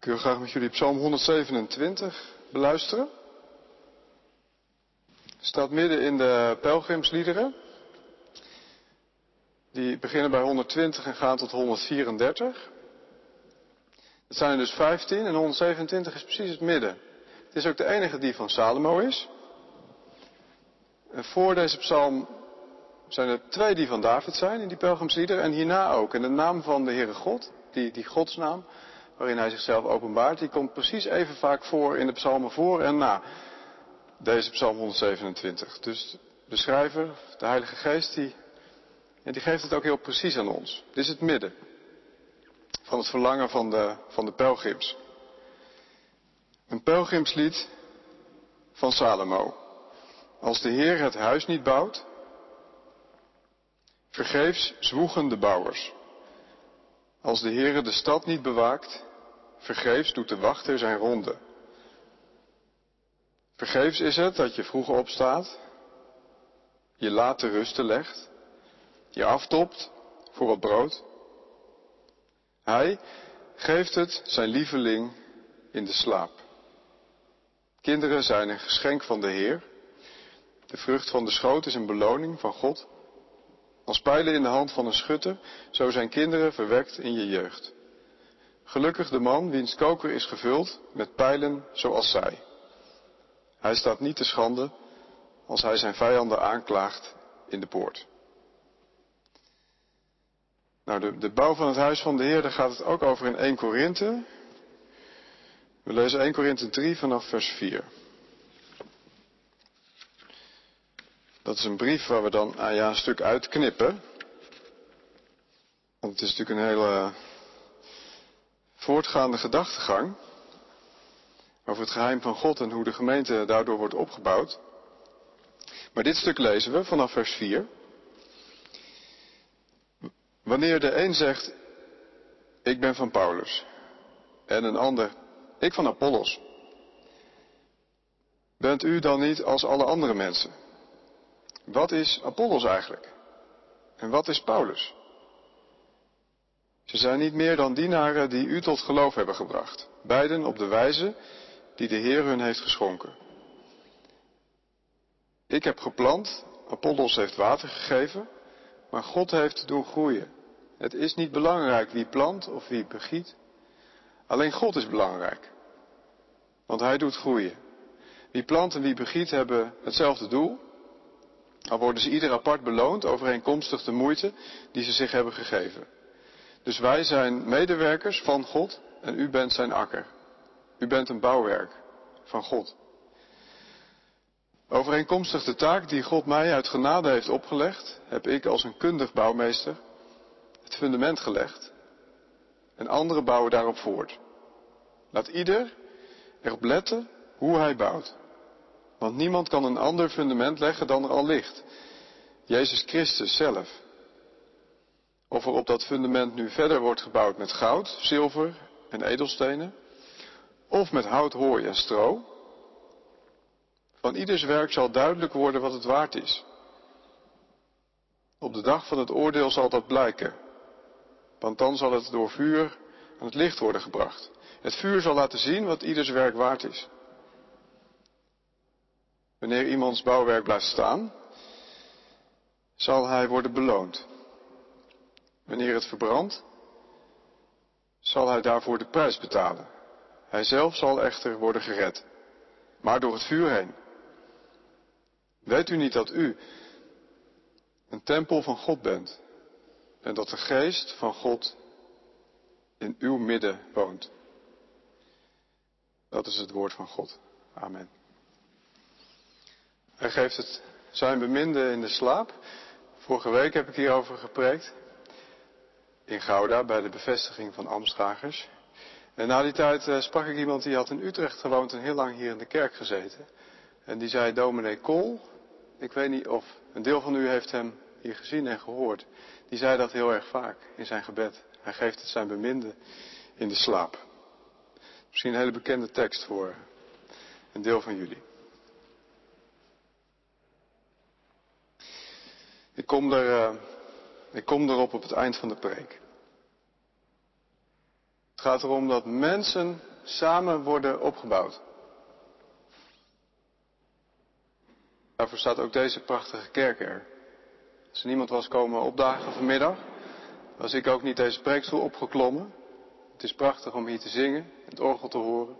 Ik wil graag met jullie Psalm 127 beluisteren. Het staat midden in de pelgrimsliederen. Die beginnen bij 120 en gaan tot 134. Het zijn er dus 15 en 127 is precies het midden. Het is ook de enige die van Salomo is. En voor deze psalm zijn er twee die van David zijn in die pelgrimsliederen en hierna ook. En de naam van de Heere God, die, die godsnaam, waarin hij zichzelf openbaart, die komt precies even vaak voor in de psalmen voor en na deze psalm 127. Dus de schrijver, de Heilige Geest, die, en die geeft het ook heel precies aan ons. Dit is het midden van het verlangen van de, van de pelgrims. Een pelgrimslied van Salomo. Als de Heer het huis niet bouwt, vergeefs zwoegen de bouwers. Als de Heere de stad niet bewaakt, vergeefs doet de wachter zijn ronde. Vergeefs is het dat je vroeg opstaat, je laat rusten legt, je aftopt voor wat brood. Hij geeft het zijn lieveling in de slaap. Kinderen zijn een geschenk van de Heer. De vrucht van de schoot is een beloning van God. Als pijlen in de hand van een schutter, zo zijn kinderen verwekt in je jeugd. Gelukkig de man wiens koker is gevuld met pijlen zoals zij. Hij staat niet te schande als hij zijn vijanden aanklaagt in de poort. Nou, de, de bouw van het huis van de Heer, daar gaat het ook over in 1 Korinthe. We lezen 1 Korinthe 3 vanaf vers 4. Dat is een brief waar we dan ah ja, een stuk uitknippen. Want het is natuurlijk een hele voortgaande gedachtegang over het geheim van God en hoe de gemeente daardoor wordt opgebouwd. Maar dit stuk lezen we vanaf vers 4. Wanneer de een zegt, ik ben van Paulus, en een ander, ik van Apollos, bent u dan niet als alle andere mensen? Wat is Apollos eigenlijk? En wat is Paulus? Ze zijn niet meer dan dienaren die u tot geloof hebben gebracht, beiden op de wijze die de Heer hun heeft geschonken. Ik heb geplant, Apollos heeft water gegeven, maar God heeft doen groeien. Het is niet belangrijk wie plant of wie begiet. Alleen God is belangrijk. Want Hij doet groeien. Wie plant en wie begiet hebben hetzelfde doel. Al worden ze ieder apart beloond overeenkomstig de moeite die ze zich hebben gegeven. Dus wij zijn medewerkers van God en u bent zijn akker. U bent een bouwwerk van God. Overeenkomstig de taak die God mij uit genade heeft opgelegd, heb ik als een kundig bouwmeester het fundament gelegd en anderen bouwen daarop voort. Laat ieder erop letten hoe hij bouwt. Want niemand kan een ander fundament leggen dan er al ligt. Jezus Christus zelf. Of er op dat fundament nu verder wordt gebouwd met goud, zilver en edelstenen, of met hout, hooi en stro. Van ieders werk zal duidelijk worden wat het waard is. Op de dag van het oordeel zal dat blijken, want dan zal het door vuur aan het licht worden gebracht. Het vuur zal laten zien wat ieders werk waard is. Wanneer iemands bouwwerk blijft staan, zal hij worden beloond. Wanneer het verbrandt, zal hij daarvoor de prijs betalen. Hij zelf zal echter worden gered, maar door het vuur heen. Weet u niet dat u een tempel van God bent en dat de geest van God in uw midden woont? Dat is het woord van God. Amen. Hij geeft het zijn beminde in de slaap. Vorige week heb ik hierover gepreekt. In Gouda bij de bevestiging van Amstragers. En na die tijd eh, sprak ik iemand die had in Utrecht gewoond en heel lang hier in de kerk gezeten. En die zei, dominee Kool, ik weet niet of een deel van u heeft hem hier gezien en gehoord. Die zei dat heel erg vaak in zijn gebed. Hij geeft het zijn beminde in de slaap. Misschien een hele bekende tekst voor een deel van jullie. Ik kom, er, uh, ik kom erop op het eind van de preek. Het gaat erom dat mensen samen worden opgebouwd. Daarvoor staat ook deze prachtige kerk er. Als er niemand was komen opdagen vanmiddag, was ik ook niet deze preekstoel opgeklommen. Het is prachtig om hier te zingen, het orgel te horen.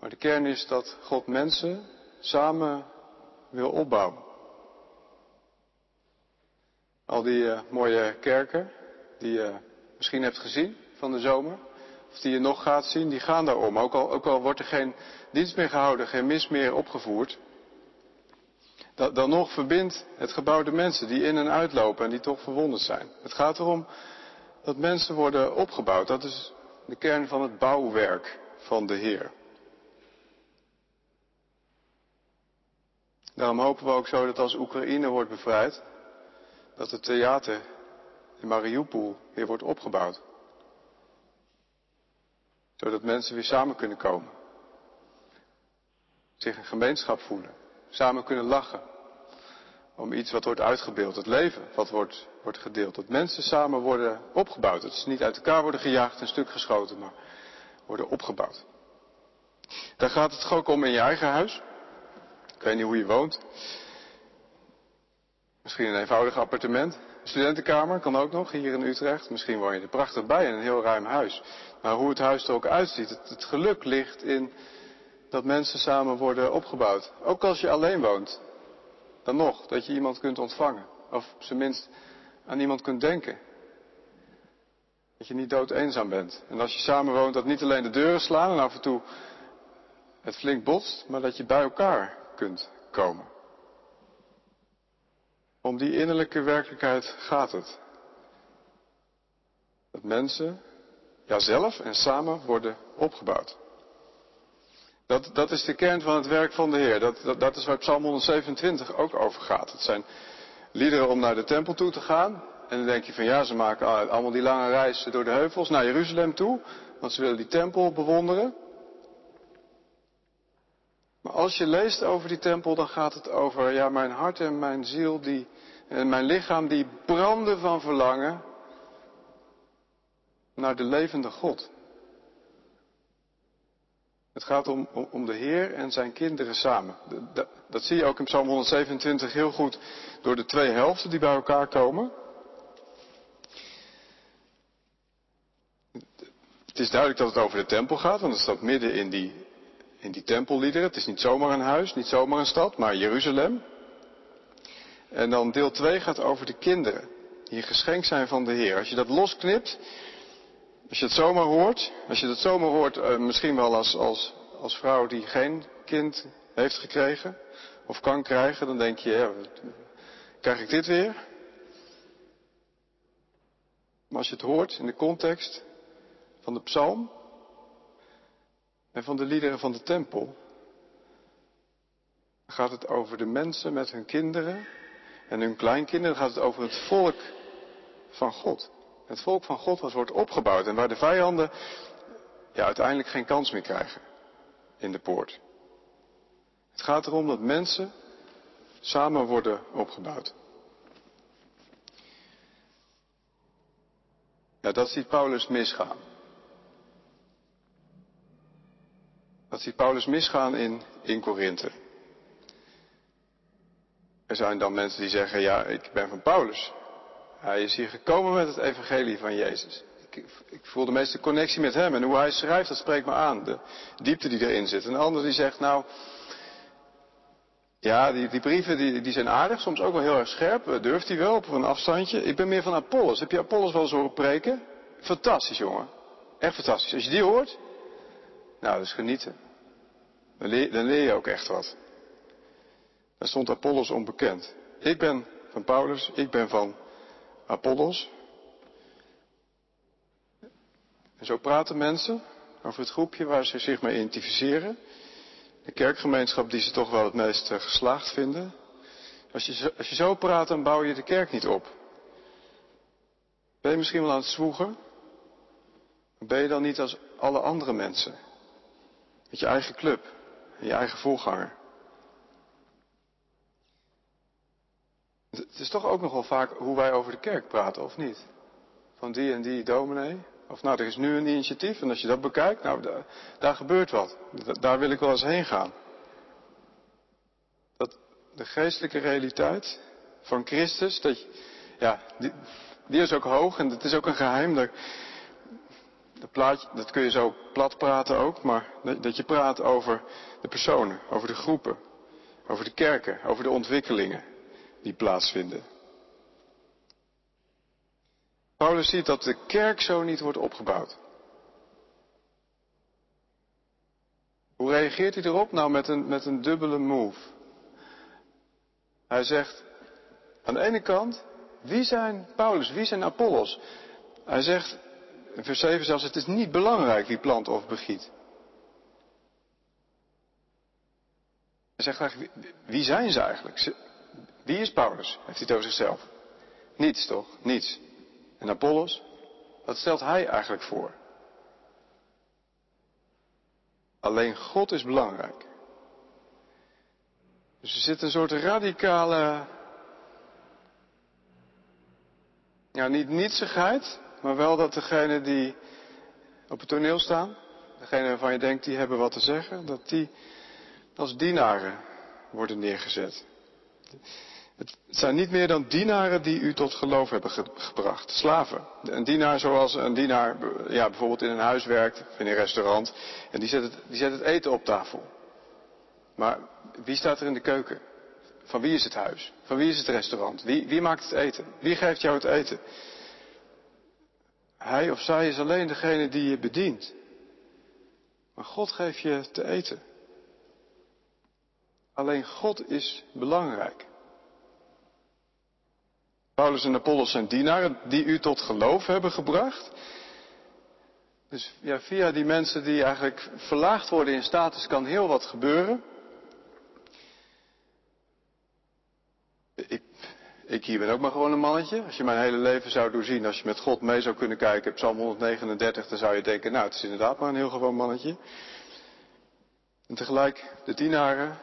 Maar de kern is dat God mensen samen wil opbouwen. Al die uh, mooie kerken die je misschien hebt gezien van de zomer, of die je nog gaat zien, die gaan daarom. Ook al, ook al wordt er geen dienst meer gehouden, geen mis meer opgevoerd. Dan nog verbindt het gebouw de mensen die in en uitlopen en die toch verwonderd zijn. Het gaat erom dat mensen worden opgebouwd. Dat is de kern van het bouwwerk van de Heer. Daarom hopen we ook zo dat als Oekraïne wordt bevrijd, dat het theater in Mariupol weer wordt opgebouwd. Zodat mensen weer samen kunnen komen. Zich een gemeenschap voelen. Samen kunnen lachen. Om iets wat wordt uitgebeeld. Het leven wat wordt, wordt gedeeld. Dat mensen samen worden opgebouwd. Dat ze niet uit elkaar worden gejaagd en stuk geschoten, maar worden opgebouwd. Daar gaat het ook om in je eigen huis. Ik weet niet hoe je woont. Misschien een eenvoudig appartement. Studentenkamer kan ook nog, hier in Utrecht. Misschien woon je er prachtig bij in een heel ruim huis. Maar hoe het huis er ook uitziet, het, het geluk ligt in dat mensen samen worden opgebouwd. Ook als je alleen woont. Dan nog, dat je iemand kunt ontvangen. Of op zijn minst aan iemand kunt denken. Dat je niet dood eenzaam bent. En als je samen woont, dat niet alleen de deuren slaan en af en toe het flink botst, maar dat je bij elkaar kunt komen. Om die innerlijke werkelijkheid gaat het. Dat mensen, ja zelf en samen worden opgebouwd. Dat, dat is de kern van het werk van de Heer. Dat, dat, dat is waar Psalm 127 ook over gaat. Het zijn liederen om naar de tempel toe te gaan. En dan denk je van ja, ze maken allemaal die lange reis door de heuvels naar Jeruzalem toe. Want ze willen die tempel bewonderen. Maar als je leest over die tempel, dan gaat het over, ja, mijn hart en mijn ziel, die, en mijn lichaam, die branden van verlangen naar de levende God. Het gaat om, om, om, de Heer en zijn kinderen samen. Dat, dat zie je ook in Psalm 127 heel goed door de twee helften die bij elkaar komen. Het is duidelijk dat het over de tempel gaat, want het staat midden in die, in die tempelliederen. Het is niet zomaar een huis, niet zomaar een stad, maar Jeruzalem. En dan deel 2 gaat over de kinderen, die een geschenk zijn van de Heer. Als je dat losknipt, als je het zomaar hoort, als je het zomaar hoort, uh, misschien wel als, als, als vrouw die geen kind heeft gekregen of kan krijgen, dan denk je, ja, krijg ik dit weer? Maar als je het hoort in de context van de psalm en van de liederen van de tempel, gaat het over de mensen met hun kinderen en hun kleinkinderen, gaat het over het volk van God. Het volk van God was wordt opgebouwd en waar de vijanden ja, uiteindelijk geen kans meer krijgen in de poort. Het gaat erom dat mensen samen worden opgebouwd. Ja, dat ziet Paulus misgaan. Dat ziet Paulus misgaan in, in Korinthe. Er zijn dan mensen die zeggen, ja, ik ben van Paulus. Hij is hier gekomen met het evangelie van Jezus. Ik, ik, voel de meeste connectie met hem. En hoe hij schrijft, dat spreekt me aan. De diepte die erin zit. Een ander die zegt, nou, ja, die, die brieven die, die, zijn aardig, soms ook wel heel erg scherp. Durft hij wel op een afstandje. Ik ben meer van Apollos. Heb je Apollos wel eens horen preken? Fantastisch, jongen. Echt fantastisch. Als je die hoort, nou, is genieten. Dan leer je ook echt wat. Daar stond Apollos onbekend. Ik ben van Paulus, ik ben van Apollos. En zo praten mensen over het groepje waar ze zich mee identificeren. De kerkgemeenschap die ze toch wel het meest eh, geslaagd vinden. Als je, als je zo praat, dan bouw je de kerk niet op. Ben je misschien wel aan het zwoegen? Ben je dan niet als alle andere mensen? Met je eigen club en je eigen voorganger. Het is toch ook nogal vaak hoe wij over de kerk praten, of niet? Van die en die dominee, Of nou, er is nu een initiatief en als je dat bekijkt, nou, daar, gebeurt wat. Daar wil ik wel eens heen gaan. Dat de geestelijke realiteit van Christus, dat ja, die, die, is ook hoog en het is ook een geheim. Dat, dat, plaatje, dat kun je zo plat praten ook, maar dat je praat over de personen, over de groepen, over de kerken, over de ontwikkelingen die plaatsvinden. Paulus ziet dat de kerk zo niet wordt opgebouwd. Hoe reageert hij erop? Nou, met een, met een dubbele move. Hij zegt, aan de ene kant, wie zijn Paulus, wie zijn Apollos? Hij zegt, in vers 7 zelfs, het is niet belangrijk wie plant of begiet. Hij zegt eigenlijk, wie zijn ze eigenlijk? Wie is Paulus? Heeft hij het over zichzelf? Niets toch? Niets. En Apollos, wat stelt hij eigenlijk voor? Alleen God is belangrijk. Dus er zit een soort radicale, ja niet nietsigheid, maar wel dat degene die op het toneel staan, degene waarvan je denkt die hebben wat te zeggen, dat die als dienaren worden neergezet. Het zijn niet meer dan dienaren die u tot geloof hebben gebracht. Slaven. Een dienaar zoals een dienaar ja, bijvoorbeeld in een huis werkt of in een restaurant. En die zet, het, die zet het eten op tafel. Maar wie staat er in de keuken? Van wie is het huis? Van wie is het restaurant? Wie, wie maakt het eten? Wie geeft jou het eten? Hij of zij is alleen degene die je bedient. Maar God geeft je te eten. Alleen God is belangrijk. Paulus en Apollos zijn dienaren die u tot geloof hebben gebracht. Dus ja, via die mensen die eigenlijk verlaagd worden in status kan heel wat gebeuren. Ik, ik hier ben ook maar gewoon een mannetje. Als je mijn hele leven zou doorzien, als je met God mee zou kunnen kijken, Psalm 139, dan zou je denken, nou het is inderdaad maar een heel gewoon mannetje. En tegelijk de dienaren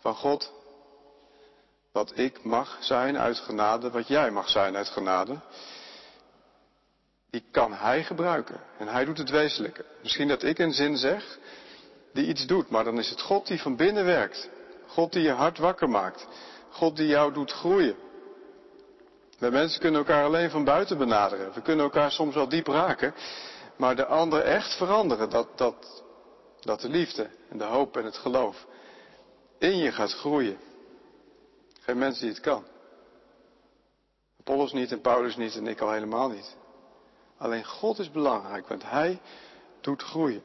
van God, wat ik mag zijn uit genade, wat jij mag zijn uit genade, die kan hij gebruiken. En hij doet het wezenlijke. Misschien dat ik een zin zeg die iets doet, maar dan is het God die van binnen werkt. God die je hart wakker maakt. God die jou doet groeien. Wij mensen kunnen elkaar alleen van buiten benaderen. We kunnen elkaar soms wel diep raken, maar de ander echt veranderen. Dat, dat, dat de liefde en de hoop en het geloof in je gaat groeien. Geen mens die het kan. Apollos niet en Paulus niet en ik al helemaal niet. Alleen God is belangrijk, want Hij doet groeien.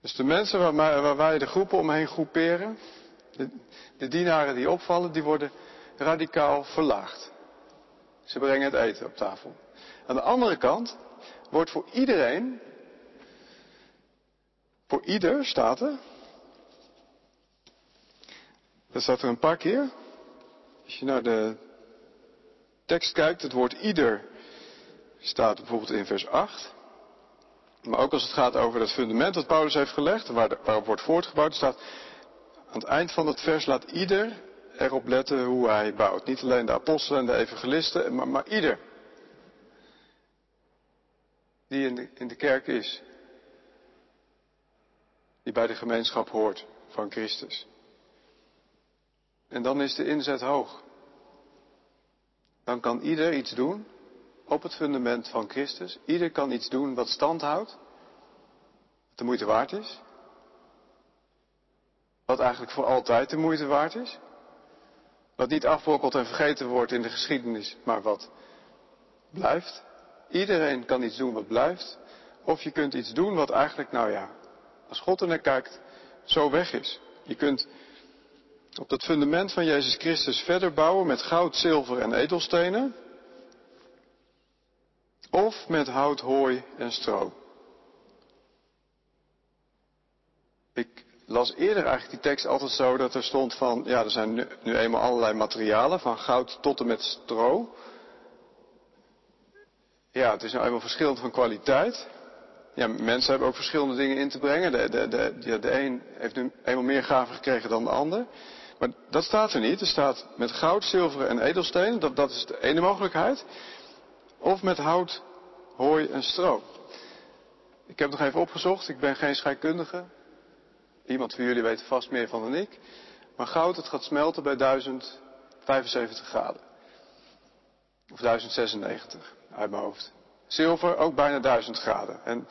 Dus de mensen waar, waar wij de groepen omheen groeperen, de, de dienaren die opvallen, die worden radicaal verlaagd. Ze brengen het eten op tafel. Aan de andere kant wordt voor iedereen, voor ieder staat er, dat staat er een paar keer. Als je naar de tekst kijkt, het woord ieder staat bijvoorbeeld in vers 8. Maar ook als het gaat over het fundament dat Paulus heeft gelegd, waarop wordt voortgebouwd, staat aan het eind van het vers laat ieder erop letten hoe hij bouwt. Niet alleen de apostelen en de evangelisten, maar, maar ieder die in de, in de kerk is. Bij de gemeenschap hoort van Christus. En dan is de inzet hoog. Dan kan ieder iets doen op het fundament van Christus. Ieder kan iets doen wat stand houdt. Wat de moeite waard is. Wat eigenlijk voor altijd de moeite waard is. Wat niet afbrokkeld en vergeten wordt in de geschiedenis, maar wat blijft. Iedereen kan iets doen wat blijft. Of je kunt iets doen wat eigenlijk, nou ja, als God er naar kijkt, zo weg is. Je kunt op dat fundament van Jezus Christus verder bouwen met goud, zilver en edelstenen. Of met hout, hooi en stro. Ik las eerder eigenlijk die tekst altijd zo dat er stond van, ja, er zijn nu, nu eenmaal allerlei materialen, van goud tot en met stro. Ja, het is nou eenmaal verschillend van kwaliteit. Ja, mensen hebben ook verschillende dingen in te brengen. De, de, de, de een heeft nu eenmaal meer gaven gekregen dan de ander. Maar dat staat er niet. Er staat met goud, zilver en edelstenen. Dat, dat is de ene mogelijkheid. of met hout, hooi en stro. Ik heb nog even opgezocht, ik ben geen scheikundige. Iemand van jullie weet vast meer van dan ik. Maar goud, het gaat smelten bij 1075 graden. Of 1096 uit mijn hoofd. Zilver ook bijna 1000 graden. En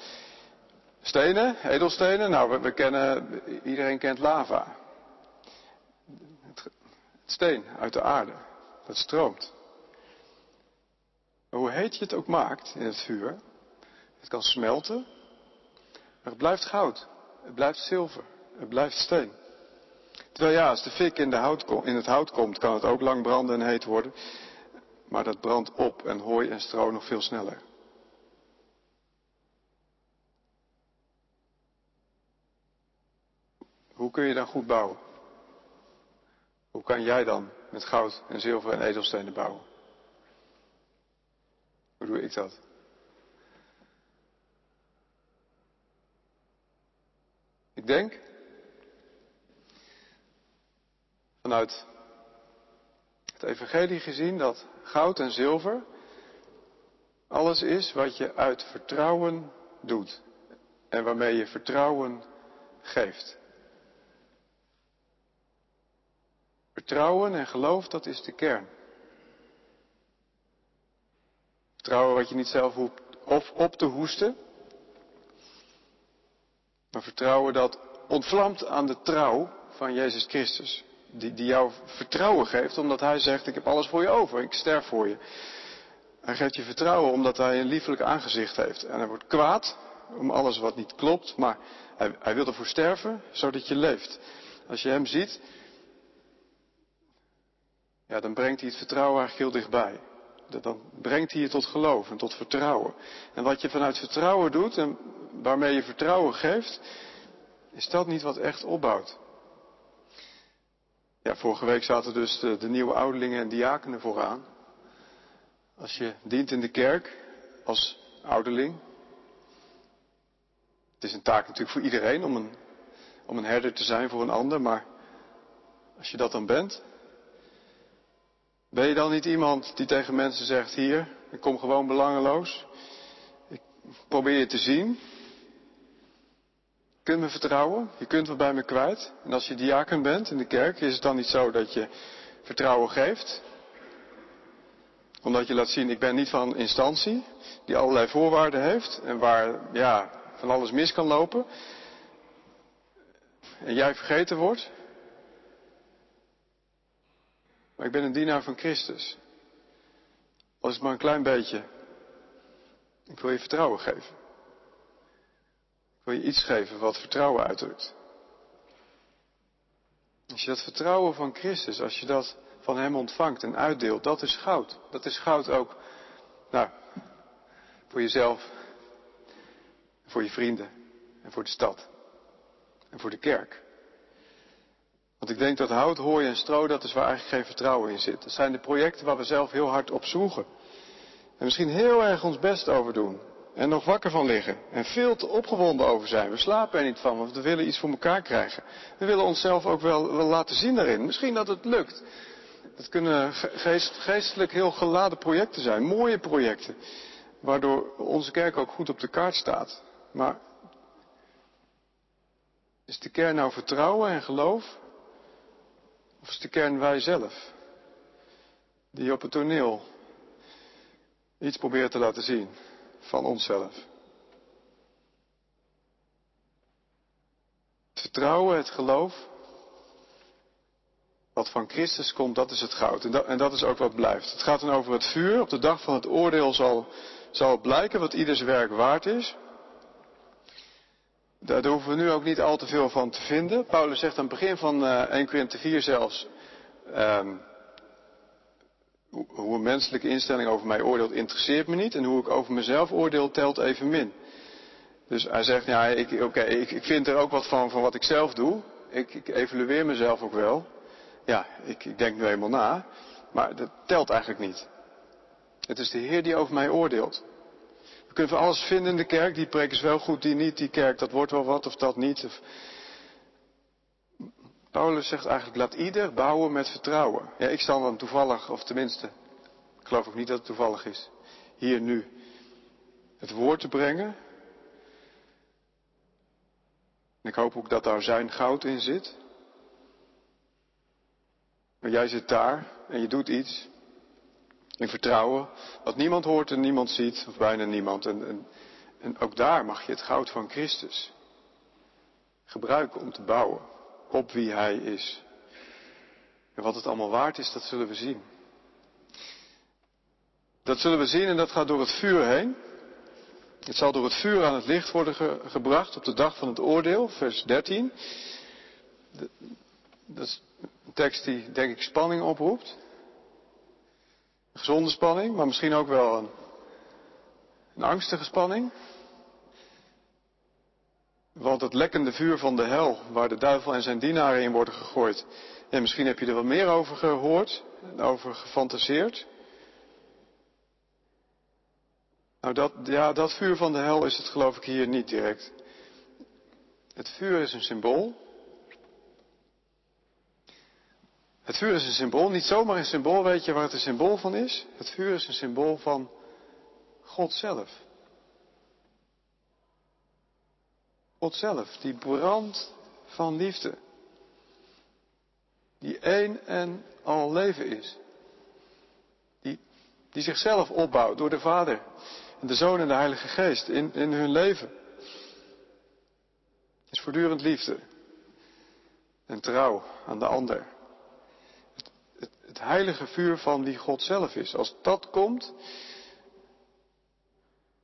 stenen, edelstenen, nou we, kennen, iedereen kent lava. Het, het steen uit de aarde, dat stroomt. Maar hoe heet je het ook maakt in het vuur, het kan smelten, maar het blijft goud, het blijft zilver, het blijft steen. Terwijl ja, als de fik in, de hout, in het hout komt, kan het ook lang branden en heet worden. Maar dat brandt op en hooi en stro nog veel sneller. Hoe kun je dan goed bouwen? Hoe kan jij dan met goud en zilver en edelstenen bouwen? Hoe doe ik dat? Ik denk vanuit het evangelie gezien dat goud en zilver alles is wat je uit vertrouwen doet en waarmee je vertrouwen geeft. Vertrouwen en geloof, dat is de kern. Vertrouwen wat je niet zelf hoeft op te hoesten, maar vertrouwen dat ontvlamt aan de trouw van Jezus Christus. Die, die jou vertrouwen geeft, omdat Hij zegt, ik heb alles voor je over, ik sterf voor je. Hij geeft je vertrouwen omdat Hij een liefelijk aangezicht heeft. En hij wordt kwaad om alles wat niet klopt, maar hij, hij wil ervoor sterven, zodat je leeft. Als je Hem ziet, ja, dan brengt hij het vertrouwen eigenlijk heel dichtbij. Dan brengt hij je tot geloof en tot vertrouwen. En wat je vanuit vertrouwen doet en waarmee je vertrouwen geeft, is dat niet wat echt opbouwt. Ja, vorige week zaten dus de, de nieuwe ouderlingen en diakenen vooraan. Als je dient in de kerk als ouderling. Het is een taak natuurlijk voor iedereen om een, om een herder te zijn voor een ander, maar als je dat dan bent, ben je dan niet iemand die tegen mensen zegt, hier, ik kom gewoon belangeloos. Ik probeer je te zien. Je kunt me vertrouwen, je kunt wat bij me kwijt. En als je diaken bent in de kerk, is het dan niet zo dat je vertrouwen geeft? Omdat je laat zien, ik ben niet van instantie, die allerlei voorwaarden heeft en waar, ja, van alles mis kan lopen. En jij vergeten wordt. Maar ik ben een dienaar van Christus. Als het maar een klein beetje. Ik wil je vertrouwen geven. Ik wil je iets geven wat vertrouwen uitdrukt. Als je dat vertrouwen van Christus, als je dat van Hem ontvangt en uitdeelt, dat is goud. Dat is goud ook, nou, voor jezelf, voor je vrienden en voor de stad en voor de kerk. Want ik denk dat hout, hooi en stro, dat is waar eigenlijk geen vertrouwen in zit. Dat zijn de projecten waar we zelf heel hard op zoeken. En misschien heel erg ons best over doen. En nog wakker van liggen. En veel te opgewonden over zijn. We slapen er niet van, want we willen iets voor elkaar krijgen. We willen onszelf ook wel, laten zien daarin. Misschien dat het lukt. Dat kunnen geest, geestelijk heel geladen projecten zijn. Mooie projecten. Waardoor onze kerk ook goed op de kaart staat. Maar is de kern nou vertrouwen en geloof? Of is de kern wij zelf? Die op het toneel iets proberen te laten zien van onszelf. Het vertrouwen, het geloof, wat van Christus komt, dat is het goud. En dat, en dat, is ook wat blijft. Het gaat dan over het vuur. Op de dag van het oordeel zal, zal blijken wat ieders werk waard is. Daar hoeven we nu ook niet al te veel van te vinden. Paulus zegt aan het begin van 1 eh, Corinthië 4 zelfs, um, hoe een menselijke instelling over mij oordeelt interesseert me niet en hoe ik over mezelf oordeel telt evenmin. Dus hij zegt, ja, ik, oké, ik, ik, vind er ook wat van van wat ik zelf doe. Ik, ik evalueer mezelf ook wel. Ja, ik, ik denk nu eenmaal na, maar dat telt eigenlijk niet. Het is de Heer die over mij oordeelt. We kunnen van alles vinden in de kerk. Die preek is wel goed, die niet. Die kerk, dat wordt wel wat of dat niet. Paulus zegt eigenlijk, laat ieder bouwen met vertrouwen. Ja, ik zal dan toevallig, of tenminste, ik geloof ook niet dat het toevallig is, hier nu het woord te brengen. En ik hoop ook dat daar zijn goud in zit. Maar jij zit daar en je doet iets. In vertrouwen. Wat niemand hoort en niemand ziet. Of bijna niemand. En, en, en ook daar mag je het goud van Christus gebruiken om te bouwen. Op wie Hij is. En wat het allemaal waard is, dat zullen we zien. Dat zullen we zien en dat gaat door het vuur heen. Het zal door het vuur aan het licht worden gebracht op de dag van het oordeel, vers 13. dat is een tekst die, denk ik, spanning oproept. Gezonde spanning, maar misschien ook wel een, een angstige spanning. Want het lekkende vuur van de hel, waar de duivel en zijn dienaren in worden gegooid. En misschien heb je er wel meer over gehoord en over gefantaseerd. Nou, dat, ja, dat vuur van de hel is het geloof ik hier niet direct. Het vuur is een symbool. Het vuur is een symbool, niet zomaar een symbool, weet je waar het een symbool van is? Het vuur is een symbool van God zelf. God zelf, die brand van liefde. Die één en al leven is. Die, die zichzelf opbouwt door de Vader en de Zoon en de Heilige Geest in, in hun leven. Is voortdurend liefde en trouw aan de ander. Het, heilige vuur van wie God zelf is. Als dat komt,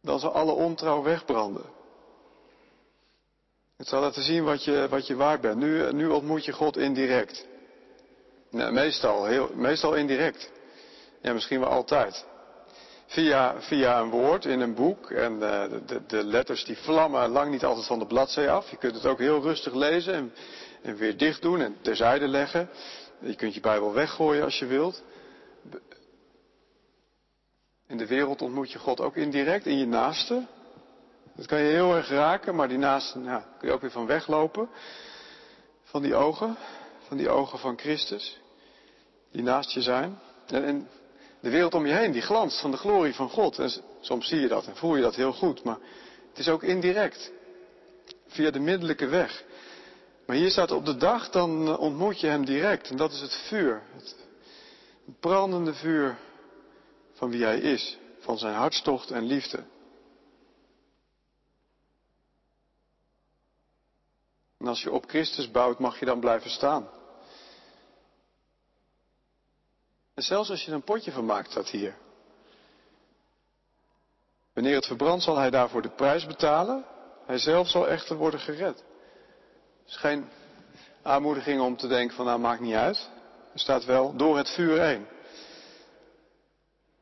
dan zal alle ontrouw wegbranden. Het zal laten zien wat je, wat je waard bent. Nu, nu ontmoet je God indirect. Nou, meestal, heel, meestal indirect. Ja, misschien wel altijd. Via, via een woord in een boek. En de, de, de, letters die vlammen lang niet altijd van de bladzij af. Je kunt het ook heel rustig lezen en, en weer dicht doen en terzijde leggen. Je kunt je Bijbel weggooien als je wilt. In de wereld ontmoet je God ook indirect in je naaste. Dat kan je heel erg raken, maar die naaste nou, kun je ook weer van weglopen. Van die ogen, van die ogen van Christus. Die naast je zijn. En, en de wereld om je heen, die glanst van de glorie van God. En soms zie je dat en voel je dat heel goed, maar het is ook indirect. Via de middellijke weg. Maar hier staat op de dag, dan eh, ontmoet je hem direct. En dat is het vuur. Het brandende vuur van wie hij is. Van zijn hartstocht en liefde. En als je op Christus bouwt, mag je dan blijven staan. En zelfs als je er een potje van maakt, staat hier. Wanneer het verbrandt, zal hij daarvoor de prijs betalen. Hij zelf zal echter worden gered. Het is geen aanmoediging om te denken van nou maakt niet uit. Er staat wel door het vuur heen.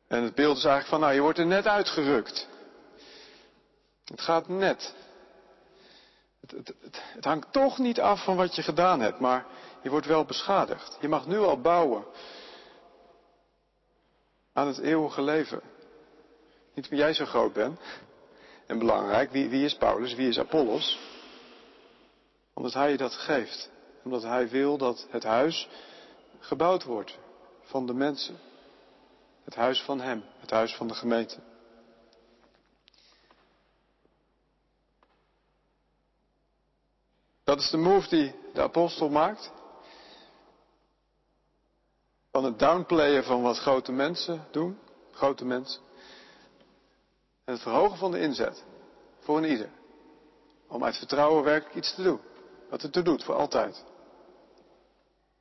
En het beeld is eigenlijk van nou je wordt er net uitgerukt. Het gaat net. Het, het, het, het, hangt toch niet af van wat je gedaan hebt, maar je wordt wel beschadigd. Je mag nu al bouwen aan het eeuwige leven. Niet omdat jij zo groot bent en belangrijk. Wie, wie is Paulus? Wie is Apollos? Omdat hij je dat geeft. Omdat hij wil dat het huis gebouwd wordt van de mensen. Het huis van hem, het huis van de gemeente. Dat is de move die de apostel maakt. Van het downplayen van wat grote mensen doen, grote mensen. En het verhogen van de inzet voor een ieder. Om uit vertrouwen werkelijk iets te doen. Wat het er doet voor altijd.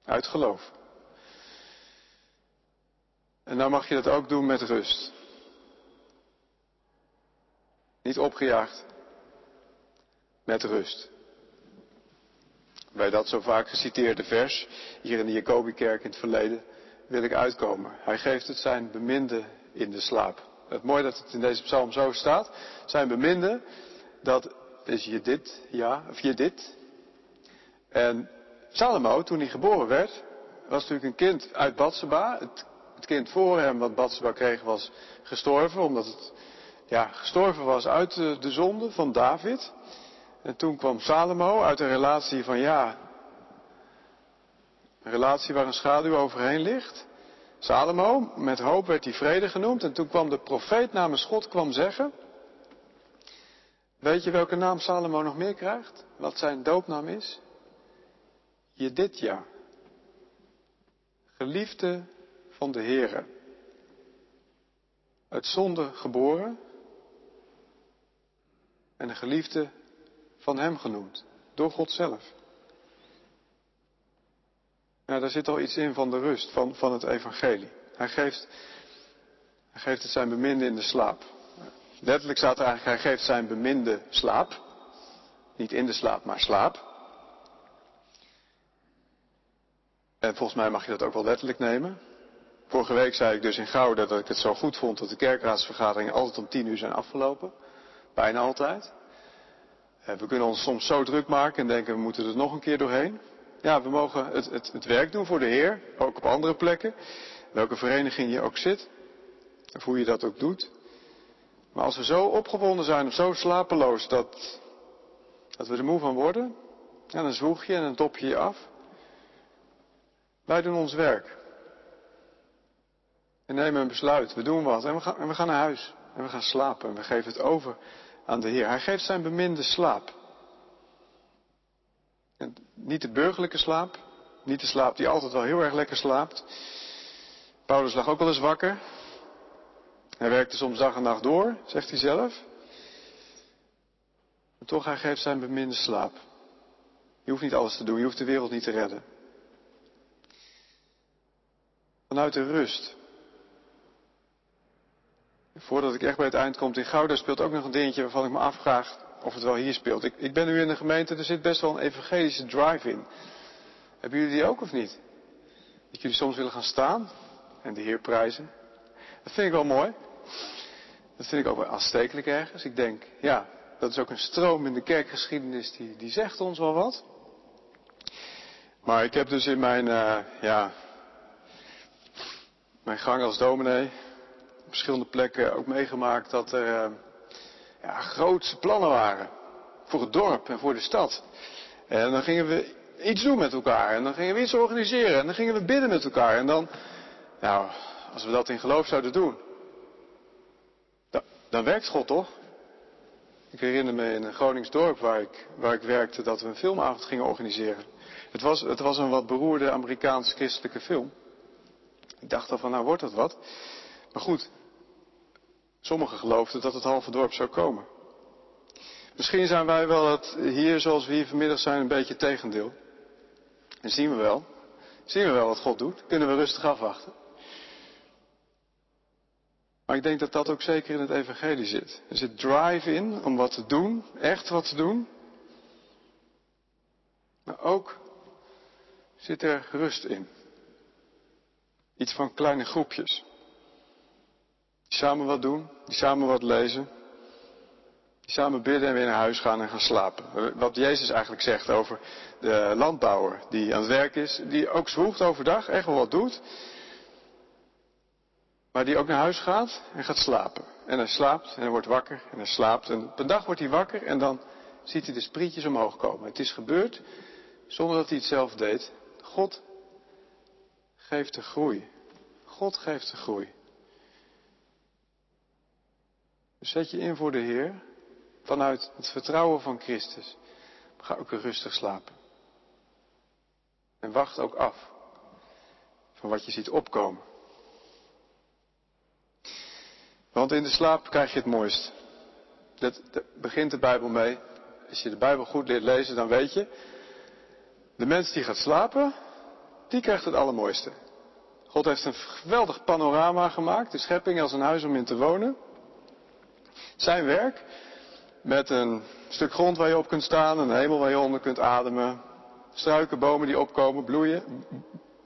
Uit geloof. En nou mag je dat ook doen met rust. Niet opgejaagd. Met rust. Bij dat zo vaak geciteerde vers, hier in de Jacobikerk in het verleden, wil ik uitkomen. Hij geeft het zijn beminde in de slaap. Het mooi dat het in deze psalm zo staat. Zijn beminde, dat is je dit, ja, of je dit. En Salomo, toen hij geboren werd, was natuurlijk een kind uit Batseba. Het, kind voor hem wat Batseba kreeg was gestorven, omdat het ja, gestorven was uit de, de zonde van David. En toen kwam Salomo uit een relatie van ja, een relatie waar een schaduw overheen ligt. Salomo, met hoop werd hij vrede genoemd. En toen kwam de profeet namens God kwam zeggen. Weet je welke naam Salomo nog meer krijgt? Wat zijn doopnaam is? Jedidja. Geliefde van de Heere. Uit zonde geboren. En geliefde van hem genoemd. Door God zelf. Ja, daar zit al iets in van de rust, van, van het evangelie. Hij geeft, hij geeft het zijn beminde in de slaap. Letterlijk staat er eigenlijk, hij geeft zijn beminde slaap. Niet in de slaap, maar slaap. En volgens mij mag je dat ook wel letterlijk nemen. Vorige week zei ik dus in Gouda dat ik het zo goed vond dat de kerkraadsvergaderingen altijd om tien uur zijn afgelopen. Bijna altijd. We kunnen ons soms zo druk maken en denken we moeten er nog een keer doorheen. Ja, we mogen het, het, werk doen voor de Heer, ook op andere plekken. Welke vereniging je ook zit. Of hoe je dat ook doet. Maar als we zo opgewonden zijn of zo slapeloos dat, dat we er moe van worden, dan zwoeg je en dan top je je af. Wij doen ons werk. En nemen een besluit. We doen wat. En we, gaan, we gaan naar huis. En we gaan slapen. En we geven het over aan de Heer. Hij geeft zijn beminde slaap. En niet de burgerlijke slaap. Niet de slaap die altijd wel heel erg lekker slaapt. Paulus lag ook wel eens wakker. Hij werkte soms dag en nacht door, zegt hij zelf. Maar toch, hij geeft zijn beminde slaap. Je hoeft niet alles te doen, je hoeft de wereld niet te redden. Vanuit de rust. Voordat ik echt bij het eind kom in Gouda speelt ook nog een dingetje waarvan ik me afvraag of het wel hier speelt. Ik, ik ben nu in de gemeente, er zit best wel een evangelische drive in. Hebben jullie die ook of niet? Dat jullie soms willen gaan staan en de Heer prijzen. Dat vind ik wel mooi. Dat vind ik ook wel aanstekelijk ergens. Ik denk, ja, dat is ook een stroom in de kerkgeschiedenis die, die zegt ons wel wat. Maar ik heb dus in mijn, uh, ja, mijn gang als dominee op verschillende plekken ook meegemaakt dat er uh, ja, grootse plannen waren. Voor het dorp en voor de stad. En dan gingen we iets doen met elkaar. En dan gingen we iets organiseren. En dan gingen we bidden met elkaar. En dan, nou, als we dat in geloof zouden doen, dan, dan werkt God toch? Ik herinner me in een Gronings dorp waar ik, waar ik werkte dat we een filmavond gingen organiseren. Het was, het was een wat beroerde Amerikaans-christelijke film. Ik dacht al van, nou wordt dat wat. Maar goed, sommigen geloofden dat het halve dorp zou komen. Misschien zijn wij wel het hier, zoals we hier vanmiddag zijn, een beetje tegendeel. En zien we wel. Zien we wel wat God doet. Kunnen we rustig afwachten. Maar ik denk dat dat ook zeker in het evangelie zit. Er zit drive in om wat te doen, echt wat te doen. Maar ook zit er rust in. Iets van kleine groepjes. Die samen wat doen, die samen wat lezen. Die samen bidden en weer naar huis gaan en gaan slapen. Wat Jezus eigenlijk zegt over de landbouwer die aan het werk is, die ook zwoegt overdag, echt wel wat doet. Maar die ook naar huis gaat en gaat slapen. En hij slaapt en hij wordt wakker en hij slaapt. En op een dag wordt hij wakker en dan ziet hij de sprietjes omhoog komen. Het is gebeurd zonder dat hij het zelf deed. God geeft de groei. God geeft de groei. Dus zet je in voor de Heer vanuit het vertrouwen van Christus. Ga ook rustig slapen. En wacht ook af van wat je ziet opkomen. Want in de slaap krijg je het mooist. Dat, begint de Bijbel mee. Als je de Bijbel goed leert lezen, dan weet je. De mens die gaat slapen, die krijgt het allermooiste. God heeft een geweldig panorama gemaakt, de schepping als een huis om in te wonen. Zijn werk, met een stuk grond waar je op kunt staan, een hemel waar je onder kunt ademen, struiken, bomen die opkomen, bloeien,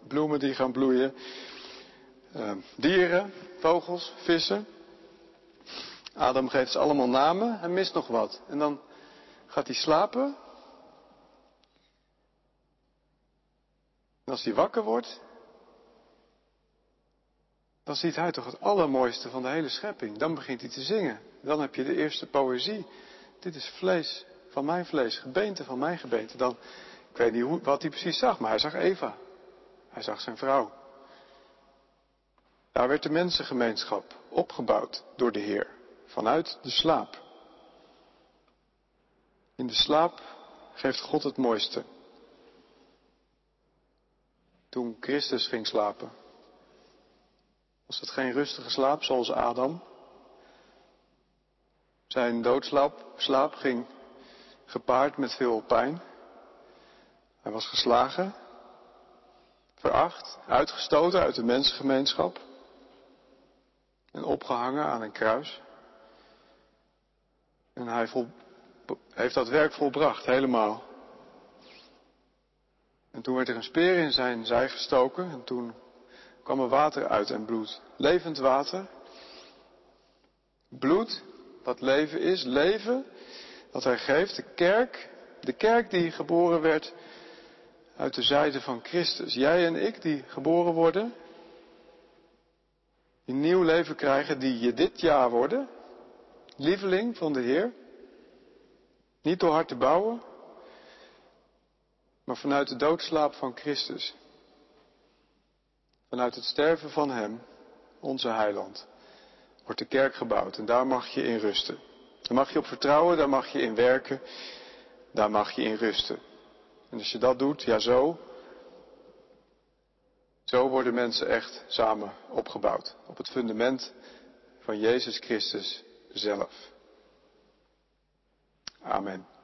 bloemen die gaan bloeien, uh, dieren, vogels, vissen. Adam geeft ze allemaal namen, hij mist nog wat. En dan gaat hij slapen. En als hij wakker wordt, dan ziet hij toch het allermooiste van de hele schepping. Dan begint hij te zingen. Dan heb je de eerste poëzie. Dit is vlees van mijn vlees, gebeente van mijn gebeente. Dan, ik weet niet wat hij precies zag, maar hij zag Eva. Hij zag zijn vrouw. Daar werd de mensengemeenschap opgebouwd door de Heer, vanuit de slaap. In de slaap geeft God het mooiste. Toen Christus ging slapen, was het geen rustige slaap zoals Adam. Zijn doodslaap slaap ging gepaard met veel pijn. Hij was geslagen, veracht, uitgestoten uit de mensengemeenschap en opgehangen aan een kruis. En hij vol, heeft dat werk volbracht, helemaal. En toen werd er een speer in zijn zij gestoken en toen kwam er water uit en bloed. Levend water. Bloed, wat leven is, leven, dat hij geeft, de kerk, de kerk die geboren werd uit de zijde van Christus. Jij en ik die geboren worden, die nieuw leven krijgen, die je dit jaar worden, lieveling van de Heer. Niet door hard te bouwen, maar vanuit de doodslaap van Christus. Vanuit het sterven van Hem, onze heiland, wordt de kerk gebouwd en daar mag je in rusten. Daar mag je op vertrouwen, daar mag je in werken, daar mag je in rusten. En als je dat doet, ja zo, zo worden mensen echt samen opgebouwd. Op het fundament van Jezus Christus zelf. Amen.